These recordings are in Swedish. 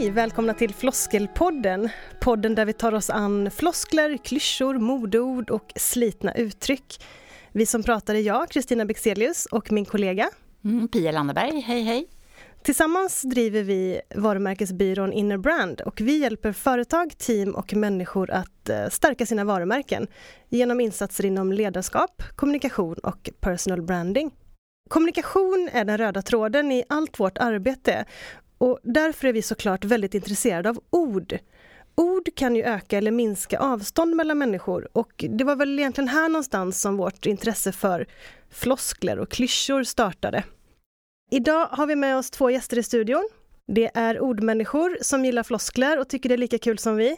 Hej! Välkomna till Floskelpodden. Podden där vi tar oss an floskler, klyschor, modeord och slitna uttryck. Vi som pratar är jag, Kristina Bexelius och min kollega mm, Pia Landeberg. Hej, hej! Tillsammans driver vi varumärkesbyrån Inner Brand och vi hjälper företag, team och människor att eh, stärka sina varumärken genom insatser inom ledarskap, kommunikation och personal branding. Kommunikation är den röda tråden i allt vårt arbete och därför är vi såklart väldigt intresserade av ord. Ord kan ju öka eller minska avstånd mellan människor och det var väl egentligen här någonstans som vårt intresse för floskler och klyschor startade. Idag har vi med oss två gäster i studion. Det är ordmänniskor som gillar floskler och tycker det är lika kul som vi.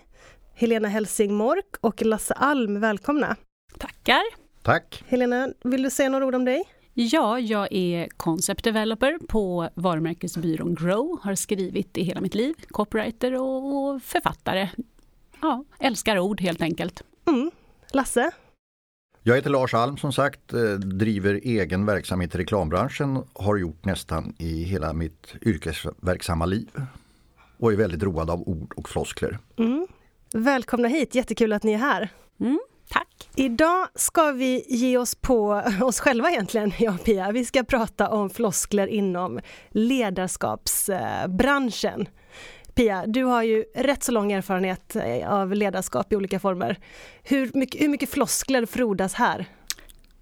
Helena Helsing Mork och Lasse Alm, välkomna! Tackar! Tack! Helena, vill du säga några ord om dig? Ja, jag är concept developer på varumärkesbyrån Grow. Har skrivit i hela mitt liv, copywriter och författare. Ja, älskar ord helt enkelt. Mm. Lasse? Jag heter Lars Alm som sagt, eh, driver egen verksamhet i reklambranschen, har gjort nästan i hela mitt yrkesverksamma liv och är väldigt road av ord och floskler. Mm. Välkomna hit, jättekul att ni är här. Mm. Tack! Idag ska vi ge oss på oss själva egentligen, jag och Pia. Vi ska prata om floskler inom ledarskapsbranschen. Pia, du har ju rätt så lång erfarenhet eh, av ledarskap i olika former. Hur mycket, hur mycket floskler frodas här?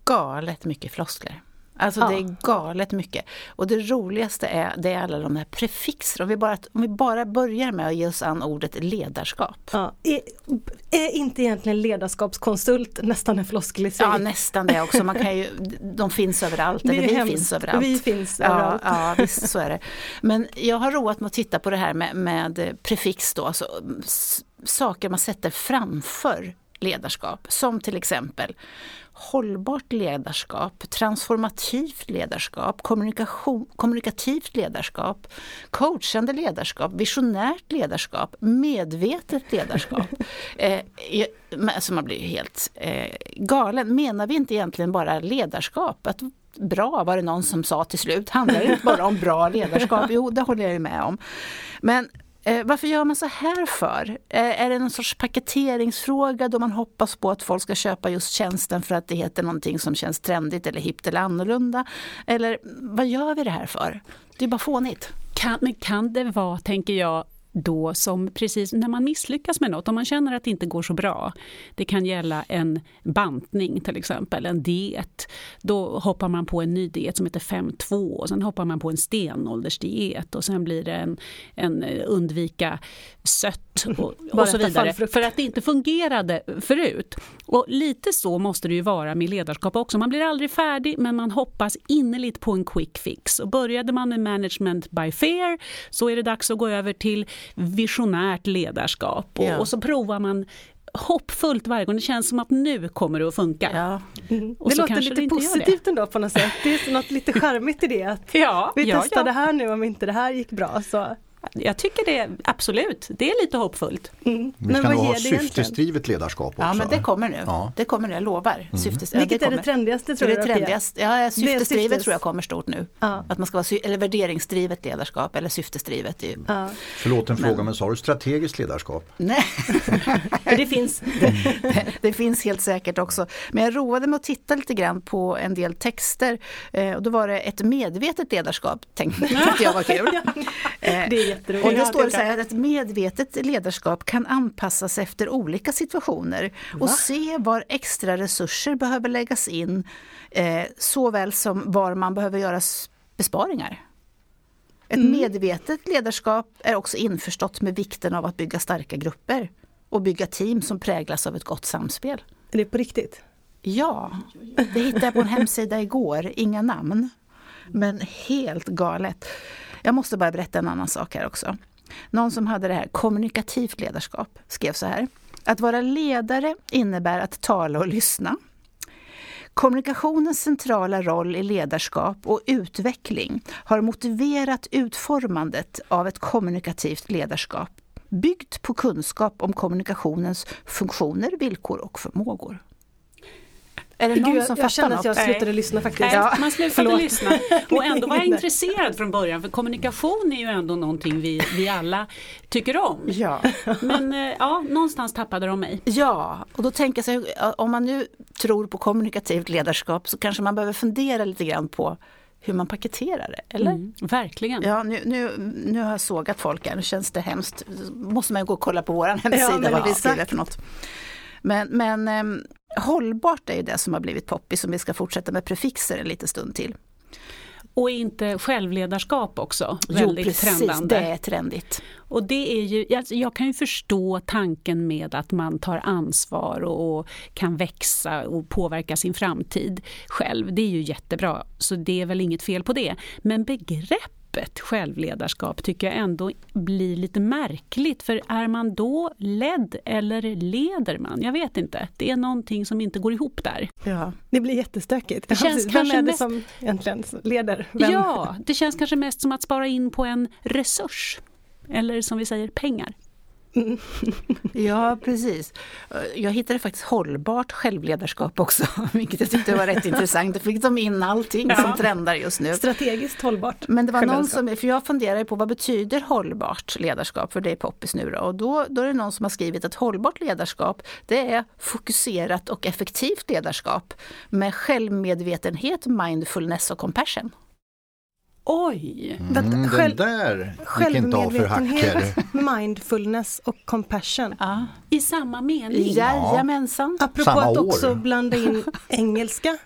Galet mycket floskler. Alltså ja. det är galet mycket. Och det roligaste är, det är alla de här prefixer. Om vi bara, om vi bara börjar med att ge oss an ordet ledarskap. Ja. Är, inte egentligen ledarskapskonsult nästan en floskel i sig? Ja nästan det också. Man kan ju, de finns överallt, eller vi hemskt. finns överallt. Vi finns överallt. Ja, ja visst så är det. Men jag har roat mig att titta på det här med, med prefix då, alltså saker man sätter framför ledarskap. Som till exempel hållbart ledarskap, transformativt ledarskap, kommunikation, kommunikativt ledarskap, coachande ledarskap, visionärt ledarskap, medvetet ledarskap. eh, alltså man blir ju helt eh, galen. Menar vi inte egentligen bara ledarskap? Att bra var det någon som sa till slut. Handlar det inte bara om bra ledarskap? Jo, det håller jag ju med om. Men Eh, varför gör man så här för? Eh, är det någon sorts paketeringsfråga då man hoppas på att folk ska köpa just tjänsten för att det heter någonting som känns trendigt eller hippt eller annorlunda? Eller vad gör vi det här för? Det är bara fånigt. Kan, men kan det vara, tänker jag, då som precis när man misslyckas med något, om man känner att det inte går så bra, det kan gälla en bantning till exempel, en diet, då hoppar man på en ny diet som heter 5-2 och sen hoppar man på en stenåldersdiet och sen blir det en, en eh, undvika sött och, och så vidare. För att det inte fungerade förut. Och lite så måste det ju vara med ledarskap också. Man blir aldrig färdig men man hoppas innerligt på en quick fix. Och började man med management by fear så är det dags att gå över till visionärt ledarskap och, ja. och så provar man hoppfullt varje gång. Det känns som att nu kommer det att funka. Ja. Mm. det låter lite det positivt ändå på något sätt. Det är något lite charmigt i det. Att ja, vi ja, testar det här nu om inte det här gick bra. Så jag tycker det, absolut, det är lite hoppfullt. Mm. Vi ska nog ha syftesdrivet ledarskap också. Ja men det kommer nu, ja. det kommer nu, jag lovar. Mm. Syftes, Vilket är det trendigaste tror du? Det trendigaste, ja, syftesdrivet syftes. tror jag kommer stort nu. Ja. Att man ska vara, eller värderingsdrivet ledarskap eller syftesdrivet. Ja. Förlåt en men. fråga, men sa du strategiskt ledarskap? Nej, det finns. det, det finns helt säkert också. Men jag roade mig att titta lite grann på en del texter eh, och då var det ett medvetet ledarskap, tänkte jag var kul. det jätteroligt. Och det står så här att ett medvetet ledarskap kan anpassas efter olika situationer och Va? se var extra resurser behöver läggas in eh, såväl som var man behöver göra besparingar. Ett mm. medvetet ledarskap är också införstått med vikten av att bygga starka grupper och bygga team som präglas av ett gott samspel. Är det på riktigt? Ja, det hittade jag på en hemsida igår, inga namn. Men helt galet. Jag måste bara berätta en annan sak här också. Någon som hade det här kommunikativt ledarskap skrev så här. Att vara ledare innebär att tala och lyssna. Kommunikationens centrala roll i ledarskap och utveckling har motiverat utformandet av ett kommunikativt ledarskap byggt på kunskap om kommunikationens funktioner, villkor och förmågor. Är det någon Gud, som jag, känner att jag något? slutade Nej. lyssna faktiskt. Nej, Ja. man slutade Förlåt. lyssna. Och ändå var jag intresserad från början för kommunikation är ju ändå någonting vi, vi alla tycker om. Ja. Men eh, ja, någonstans tappade de mig. ja, och då tänker jag så här, om man nu tror på kommunikativt ledarskap så kanske man behöver fundera lite grann på hur man paketerar det, eller? Mm, verkligen. Ja, nu, nu, nu har jag sågat folk här, nu känns det hemskt. måste man ju gå och kolla på vår hemsida men vad vi skriver för något. Men, men ehm, hållbart är ju det som har blivit poppis om vi ska fortsätta med prefixer en liten stund till. Och inte självledarskap också, väldigt jo, precis, trendande. det är trendigt. Och det är ju, jag, jag kan ju förstå tanken med att man tar ansvar och, och kan växa och påverka sin framtid själv. Det är ju jättebra, så det är väl inget fel på det. Men begreppet självledarskap tycker jag ändå blir lite märkligt. För är man då ledd eller leder man? Jag vet inte. Det är någonting som inte går ihop där. Ja. Det blir jättestökigt. Det känns Vem kanske är det mest- som egentligen leder? Vem? Ja, det känns kanske mest som att spara in på en resurs. Eller som vi säger, pengar. ja, precis. Jag hittade faktiskt hållbart självledarskap också, vilket jag tyckte var rätt intressant. Då fick de in allting Ja. som trendar just nu. Strategiskt hållbart. Men det var någon som, för jag funderar på vad betyder hållbart ledarskap, för det är poppis nu då. Och då, då är det någon som har skrivit att hållbart ledarskap, det är fokuserat och effektivt ledarskap med självmedvetenhet, mindfulness och compassion. Oj! Vänta, Mm, den själv- där gick inte av för hacker. Mindfulness och compassion. Ja. I samma mening? Jajamensan. Apropå Samma att år. också blanda in engelska i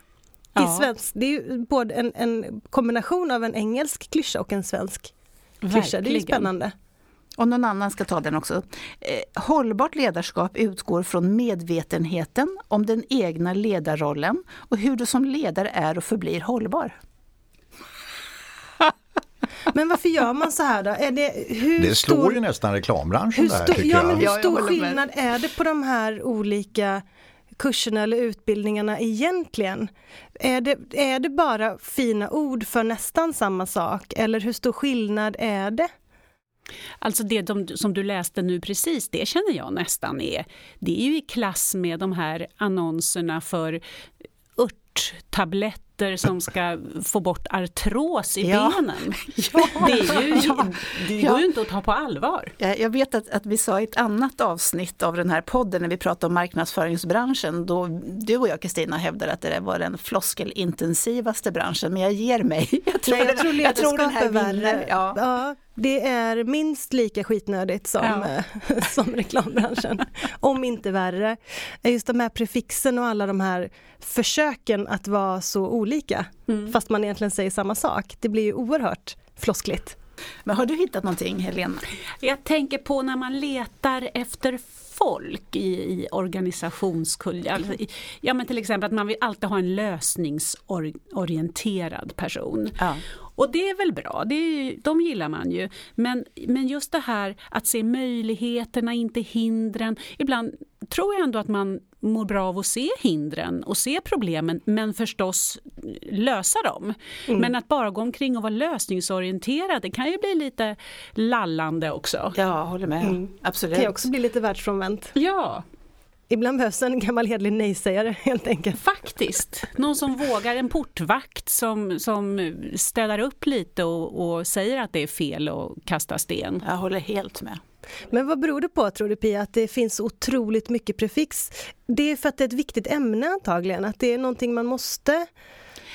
Ja. svensk. Det är ju både en, en kombination av en engelsk klyscha och en svensk klyscha. Det är ju Verkligen. spännande. Och någon annan ska ta den också. Eh, hållbart ledarskap utgår från medvetenheten om den egna ledarrollen och hur du som ledare är och förblir hållbar. Men varför gör man så här då? Är det, hur Det slår stor, ju nästan reklambranschen hur det här stor, tycker ja, jag. men hur Ja, stor med. skillnad är det på de här olika kurserna eller utbildningarna egentligen? Är det, är det bara fina ord för nästan samma sak eller hur stor skillnad är det? Alltså det de, som du läste nu precis, det känner jag nästan är, det är ju i klass med de här annonserna för örttabletter som ska få bort artros i Ja. benen. Ja. Det, är ju, Ja. det Ja. går ju inte att ta på allvar. Jag vet att, att vi sa i ett annat avsnitt av den här podden när vi pratade om marknadsföringsbranschen, då du och jag Kristina hävdade att det var den floskelintensivaste branschen, men jag ger mig. Jag tror, Nej, jag tror jag tror den här är värre. vinner. Ja. Ja, det är minst lika skitnödigt som, Ja. eh, som reklambranschen, om inte värre. Just de här prefixen och alla de här försöken att vara så olika, Mm. fast man egentligen säger samma sak. Det blir ju oerhört floskligt. Men har du hittat någonting Helena? Jag tänker på när man letar efter folk i, i organisationskull. Alltså, ja, men till exempel att man vill alltid ha en lösningsorienterad person. Ja. Och det är väl bra, det är, ju- de gillar man ju. Men, men just det här att se möjligheterna, inte hindren. Ibland tror jag ändå att man mår bra av att se hindren och se problemen men förstås lösa dem. Men att bara gå omkring och vara lösningsorienterad det kan ju bli lite lallande också. Ja, håller med. Mm. Absolut. kan ju också bli lite världsfrånvänt. Ja, Ibland behövs en gammal hederlig nej-sägare helt enkelt. faktiskt. Någon som vågar, en portvakt som, som städar upp lite och, och säger att det är fel och kasta sten. Jag håller helt med. Men vad beror det på tror du Pia, att det finns otroligt mycket prefix? Det är för att det är ett viktigt ämne antagligen, att det är någonting man måste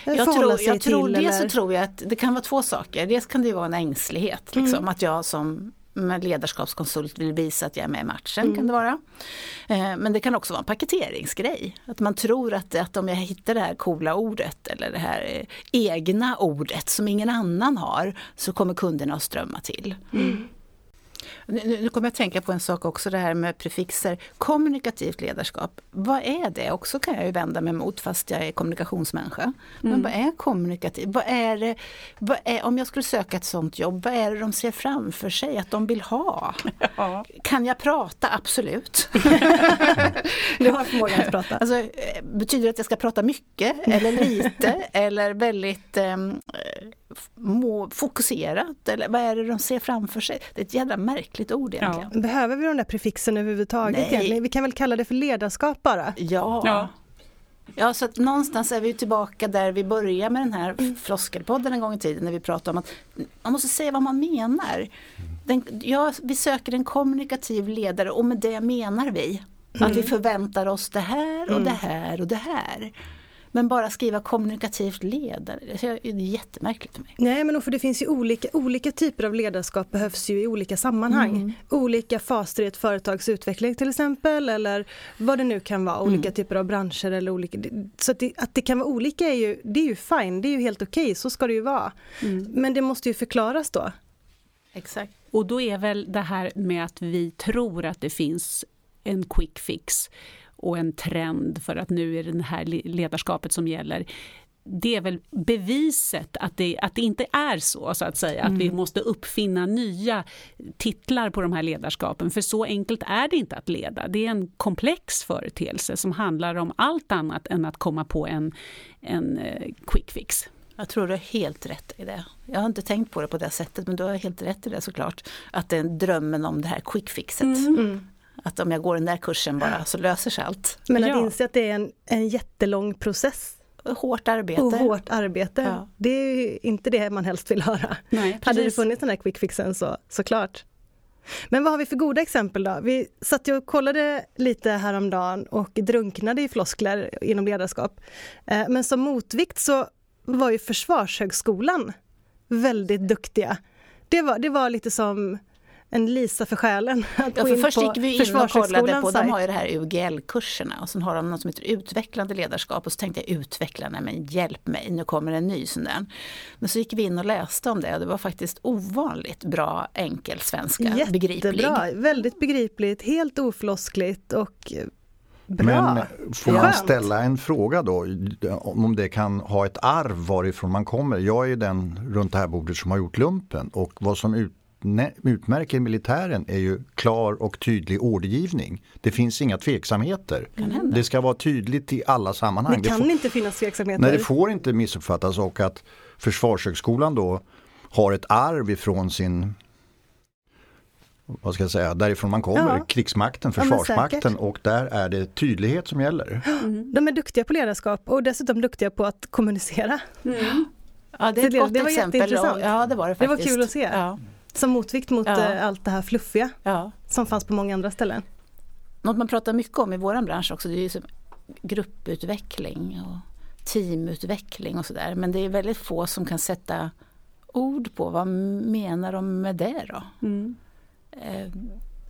eh, Jag tror, jag till? tror dels eller? så tror jag att det kan vara två saker. Dels kan det ju vara en ängslighet, liksom, att jag som med ledarskapskonsult vill visa att jag är med i matchen. kan det vara. Eh, Men det kan också vara en paketeringsgrej. Att man tror att, att om jag hittar det här coola ordet eller det här eh, egna ordet som ingen annan har så kommer kunderna att strömma till. Nu, nu nu kommer jag att tänka på en sak också, det här med prefixer. Kommunikativt ledarskap, vad är det? Också kan jag ju vända mig mot fast jag är kommunikationsmänniska. Men vad är kommunikativt? Vad är det, vad är, om jag skulle söka ett sånt jobb, vad är det de ser framför sig att de vill ha? Kan jag prata? Absolut. Du har förmågan att prata. Alltså, eh, betyder det att jag ska prata mycket eller lite eller väldigt ehm, eh, fokuserat? Eller vad är det de ser framför sig? Det är ett jävla märkligt ord egentligen. Behöver vi de där prefixen överhuvudtaget? Nej. egentligen? Vi kan väl kalla det för ledarskap bara? Ja. Ja. Ja, så att någonstans är vi tillbaka där vi började med den här floskelpodden en gång i tiden när vi pratade om att man måste säga vad man menar. Den, ja, vi söker en kommunikativ ledare och med det menar vi att vi förväntar oss det här och det här och det här. Men bara skriva kommunikativt ledare, det är jättemärkligt för mig. Nej men för det finns ju olika, olika typer av ledarskap behövs ju i olika sammanhang. Mm. Olika faser i ett företags utveckling till exempel eller vad det nu kan vara, olika typer av branscher eller olika. Så att det, att det kan vara olika är ju, det är ju fine, det är ju helt okej, okay, så ska det ju vara. Men det måste ju förklaras då. Exakt. Och då är väl det här med att vi tror att det finns en quick fix och en trend för att nu är det det här ledarskapet som gäller. Det är väl beviset att det, att det inte är så, så att säga. Mm. Att vi måste uppfinna nya titlar på de här ledarskapen. För så enkelt är det inte att leda. Det är en komplex företeelse som handlar om allt annat än att komma på en, en eh, quick fix. Jag tror du har helt rätt i det. Jag har inte tänkt på det på det sättet men du har helt rätt i det såklart. Att det är drömmen om det här quick fixet. Mm. Att om jag går den där kursen bara så löser sig allt. Men att ja. inse att det är en, en jättelång process. Och hårt arbete. Och hårt arbete. Ja. Det är inte det man helst vill höra. Nej, Hade det funnits den här quick fixen så såklart. Men vad har vi för goda exempel då? Vi satt och kollade lite häromdagen och drunknade i floskler inom ledarskap. Eh, men som motvikt så var ju Försvarshögskolan väldigt duktiga. Det var, det var lite som en Lisa för själen. Att ja, för först gick vi in och kollade på, de har ju det här UGL-kurserna och sen har de något som heter utvecklande ledarskap och så tänkte jag utvecklande, men hjälp mig, nu kommer en ny sån där. Men så gick vi in och läste om det och det var faktiskt ovanligt bra enkel svenska, Jättebra, begriplig. väldigt begripligt, helt ofloskligt och Bra. Men får man ställa en fråga då om det kan ha ett arv varifrån man kommer? Jag är den runt det här bordet som har gjort lumpen och vad som ut, utmärker militären är ju klar och tydlig ordergivning. Det finns inga tveksamheter. Det ska vara tydligt i alla sammanhang. Det kan det får, inte finnas tveksamheter. Nej, det får inte missuppfattas och att Försvarshögskolan då har ett arv ifrån sin vad ska jag säga, därifrån man kommer, ja. krigsmakten, försvarsmakten ja, och där är det tydlighet som gäller. Mm. De är duktiga på ledarskap och dessutom duktiga på att kommunicera. Mm. Ja, det är ett det, gott det var exempel. Jätteintressant. Ja, det var det faktiskt. Det var kul att se. Ja. Som motvikt mot ja. Eh, allt det här fluffiga som fanns på många andra ställen. Något man pratar mycket om i vår bransch också, det är ju grupputveckling och teamutveckling och sådär. Men det är väldigt få som kan sätta ord på vad menar de med det då? Mm. Eh,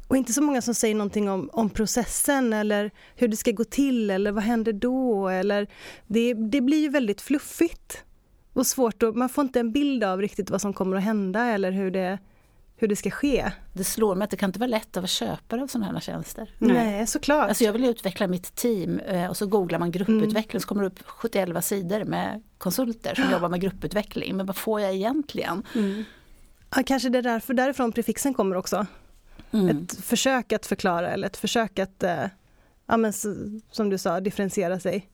och inte så många som säger någonting om, om processen eller hur det ska gå till eller vad händer då eller det, det blir ju väldigt fluffigt och svårt och man får inte en bild av riktigt vad som kommer att hända eller hur det, hur det ska ske. Det slår mig att det kan inte vara lätt att vara köpare av sådana här tjänster. Nej, såklart. Alltså jag vill utveckla mitt team eh, och så googlar man grupputveckling mm. så kommer det upp 71 sidor med konsulter som jobbar med grupputveckling. Men vad får jag egentligen? Mm. Ja, kanske det är därför därifrån prefixen kommer också. Mm. Ett försök att förklara eller ett försök att, eh, ja, men, som du sa, differentiera sig.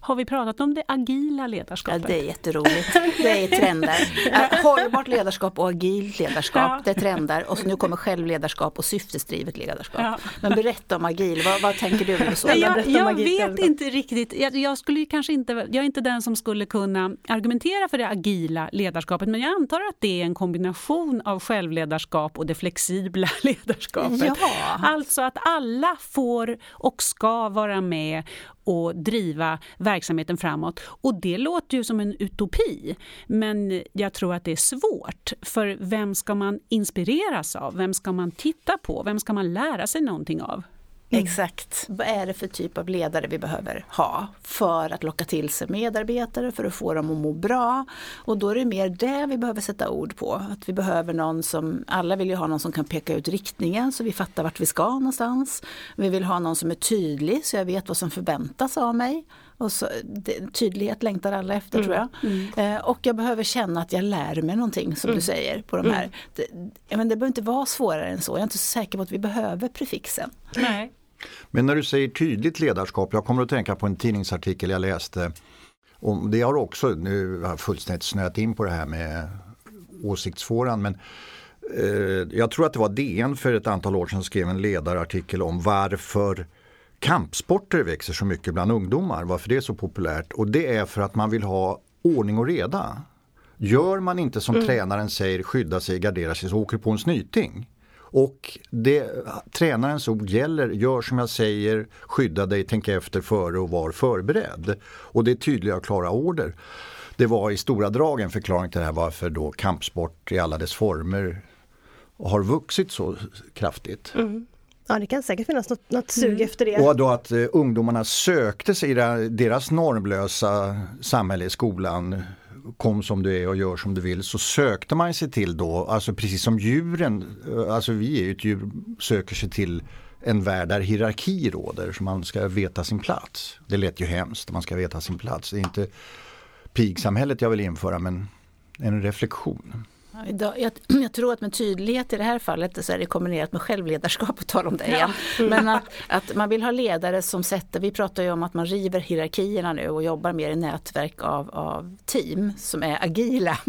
Har vi pratat om det agila ledarskapet? Ja, det är jätteroligt. Det är trender. Hållbart ledarskap och agilt ledarskap, ja. det är trender. Och så nu kommer självledarskap och syftesdrivet ledarskap. Ja. Men berätta om agil, vad, vad tänker du? Så? Jag, jag vet inte riktigt, jag, jag, skulle kanske inte, jag är inte den som skulle kunna argumentera för det agila ledarskapet, men jag antar att det är en kombination av självledarskap och det flexibla ledarskapet. Ja. Alltså att alla får och ska vara med och driva verksamheten framåt. Och det låter ju som en utopi, men jag tror att det är svårt. För vem ska man inspireras av? Vem ska man titta på? Vem ska man lära sig någonting av? Mm. Exakt. Vad är det för typ av ledare vi behöver ha för att locka till sig medarbetare, för att få dem att må bra? Och då är det mer det vi behöver sätta ord på. Att vi behöver någon som, alla vill ju ha någon som kan peka ut riktningen så vi fattar vart vi ska någonstans. Vi vill ha någon som är tydlig så jag vet vad som förväntas av mig. Och så, det, tydlighet längtar alla efter mm. tror jag. Mm. Eh, och jag behöver känna att jag lär mig någonting som mm. du säger på de här. Mm. Det, men det behöver inte vara svårare än så. Jag är inte så säker på att vi behöver prefixen. Nej. Men när du säger tydligt ledarskap, jag kommer att tänka på en tidningsartikel jag läste. Och det har också, nu har jag fullständigt snöat in på det här med åsiktsfåran, men eh, jag tror att det var DN för ett antal år sedan skrev en ledarartikel om varför kampsporter växer så mycket bland ungdomar, varför det är så populärt. Och det är för att man vill ha ordning och reda. Gör man inte som mm. tränaren säger, skydda sig, gardera sig, så åker på en snyting. Och det, tränarens ord gäller, gör som jag säger, skydda dig, tänk efter före och var förberedd. Och det är tydliga och klara order. Det var i stora drag en förklaring till det här varför då kampsport i alla dess former har vuxit så kraftigt. Mm. Ja det kan säkert finnas något, något sug mm. efter det. Och då att eh, ungdomarna sökte sig i deras normlösa samhälle i skolan kom som du är och gör som du vill så sökte man sig till då, alltså precis som djuren, eh, alltså vi är ju ett djur, söker sig till en värld där hierarki råder så man ska veta sin plats. Det lät ju hemskt, man ska veta sin plats. Det är inte pigsamhället jag vill införa men en reflektion. Idag, jag, jag, tror att med tydlighet i det här fallet så är det kombinerat med självledarskap, att tala om det igen. Ja. Men att, att, man vill ha ledare som sätter, vi pratar ju om att man river hierarkierna nu och jobbar mer i nätverk av, av team som är agila.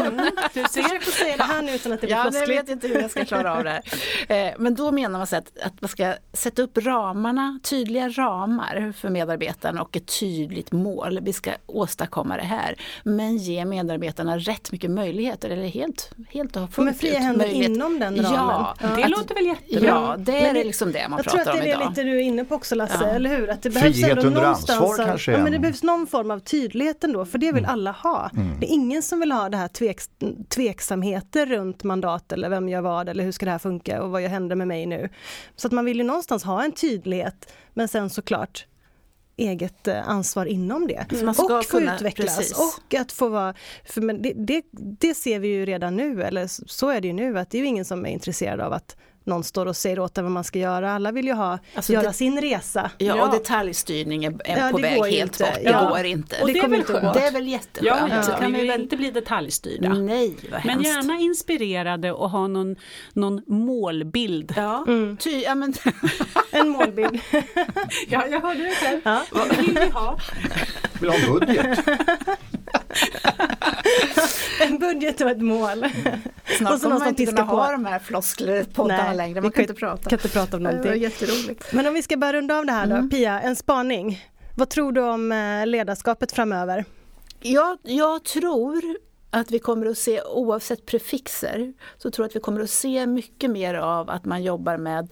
Mm. Du försöker säga det här nu utan att det blir Ja, jag vet inte hur jag ska klara av det här. Eh, men då menar man så att, att man ska sätta upp ramarna, tydliga ramar för medarbetarna och ett tydligt mål. Vi ska åstadkomma det här. Men ge medarbetarna rätt mycket möjligheter eller helt helt, och fullt Men fria händer inom den ramen. Ja, det att, låter väl jättebra. Ja, det är det, liksom det man pratar om idag. Jag tror att det är lite du är inne på också Lasse, ja. eller hur? Att det behövs Frihet under ansvar kanske? Ja, men det behövs någon form av tydlighet ändå, för det vill mm. alla ha. Mm. Det är ingen som vill ha det här tvek, tveksamheter runt mandat eller vem gör vad eller hur ska det här funka och vad händer med mig nu? Så att man vill ju någonstans ha en tydlighet, men sen såklart eget eh, ansvar inom det. Mm. och få kunna, utvecklas precis. och att få vara... För men det, det, det, ser vi ju redan nu, eller så är det ju nu, att det är ju ingen som är intresserad av att någon står och säger åt en vad man ska göra. Alla vill ju ha, alltså göra det, sin resa. Ja, ja, och detaljstyrning är, är ja, på väg helt inte. bort. Det går inte. Och det, det är väl skönt. Det är väl jätteskönt. Ja, så kan vi väl inte bli detaljstyrda. Nej, vad Men gärna inspirerade och ha någon, någon målbild. Ja, mm. Ty, ja men... en målbild. ja, jag hörde det själv. Ja. Vad vill vi ha? Vill ha en budget. en budget och ett mål. Snart och så kommer man inte kunna ha de här flosklerpoddarna längre. Man kan, inte prata. kan inte prata om någonting. Det var jätteroligt. Men om vi ska börja runda av det här då. Mm. Pia, en spaning. Vad tror du om eh, ledarskapet framöver? Jag, jag tror att vi kommer att se, oavsett prefixer, så tror jag att vi kommer att se mycket mer av att man jobbar med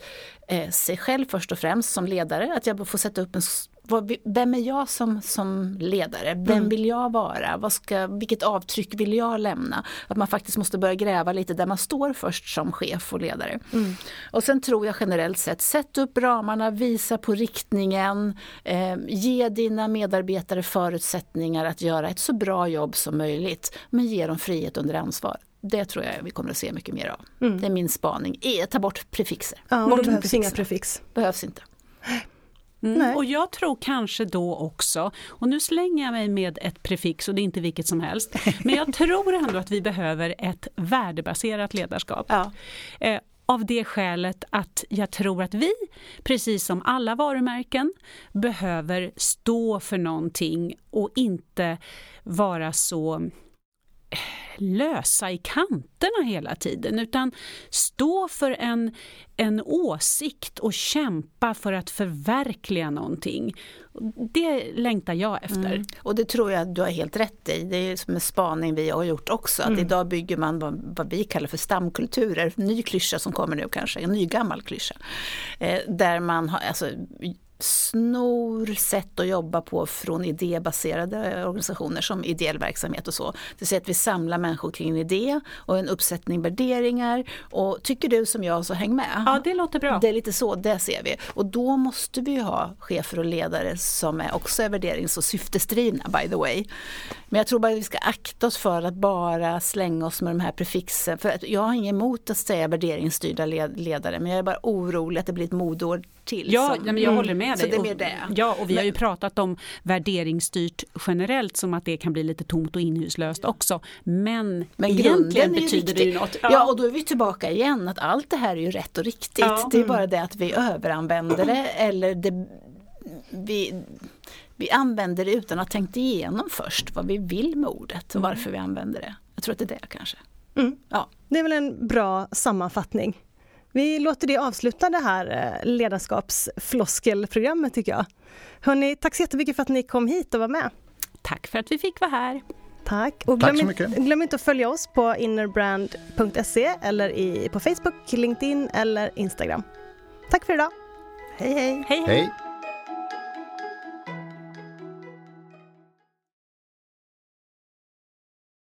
eh, sig själv först och främst som ledare. Att jag får sätta upp en vad, vem är jag som, som ledare? Vem mm. vill jag vara? Vad ska, vilket avtryck vill jag lämna? Att man faktiskt måste börja gräva lite där man står först som chef och ledare. Mm. Och sen tror jag generellt sett, sätt upp ramarna, visa på riktningen, eh, ge dina medarbetare förutsättningar att göra ett så bra jobb som möjligt. Men ge dem frihet under ansvar. Det tror jag vi kommer att se mycket mer av. Mm. Det är min spaning. E, ta bort prefixer. Ja, bort behövs prefixer. inga prefix. Behövs inte. Mm. Och jag tror kanske då också, och nu slänger jag mig med ett prefix och det är inte vilket som helst, men jag tror ändå att vi behöver ett värdebaserat ledarskap. Ja. Eh, av det skälet att jag tror att vi, precis som alla varumärken, behöver stå för någonting och inte vara så lösa i kanterna hela tiden utan stå för en, en åsikt och kämpa för att förverkliga någonting. Det längtar jag efter. Mm. Och det tror jag du har helt rätt i. Det är som en spaning vi har gjort också. Att mm. idag bygger man vad, vad, vi kallar för stamkulturer. Ny klyscha som kommer nu kanske, en ny gammal klyscha. Eh, där man har, alltså, snor sätt att jobba på från idébaserade organisationer som ideell verksamhet och så. Det vill säga att vi samlar människor kring en idé och en uppsättning värderingar. Och tycker du som jag så häng med. Ja det låter bra. Det är lite så, det ser vi. Och då måste vi ha chefer och ledare som är också är värderings och syftesdrivna by the way. Men jag tror bara att vi ska akta oss för att bara slänga oss med de här prefixen. För jag har inget emot att säga värderingsstyrda ledare men jag är bara orolig att det blir ett modord till. Ja, som, men jag håller med dig. Så det är mer det. Ja, och vi men, har ju pratat om värderingsstyrt generellt som att det kan bli lite tomt och inhuslöst också. Men, men egentligen betyder det ju något. Ja. ja. och då är vi tillbaka igen att allt det här är ju rätt och riktigt. Ja. Det är bara det att vi överanvänder det eller det, vi vi använder det utan att ha tänkt igenom först vad vi vill med ordet och mm. varför vi använder det. Jag tror att det är det kanske. Mm. Ja. Det är väl en bra sammanfattning. Vi låter det avsluta det här eh, ledarskapsfloskelprogrammet tycker jag. Hörrni, tack så jättemycket för att ni kom hit och var med. Tack för att vi fick vara här. Tack. Och Tack glöm, så in- glöm inte att följa oss på innerbrand.se eller i, på Facebook, LinkedIn eller Instagram. Tack för idag. Hej hej! Hej, hej. Hej!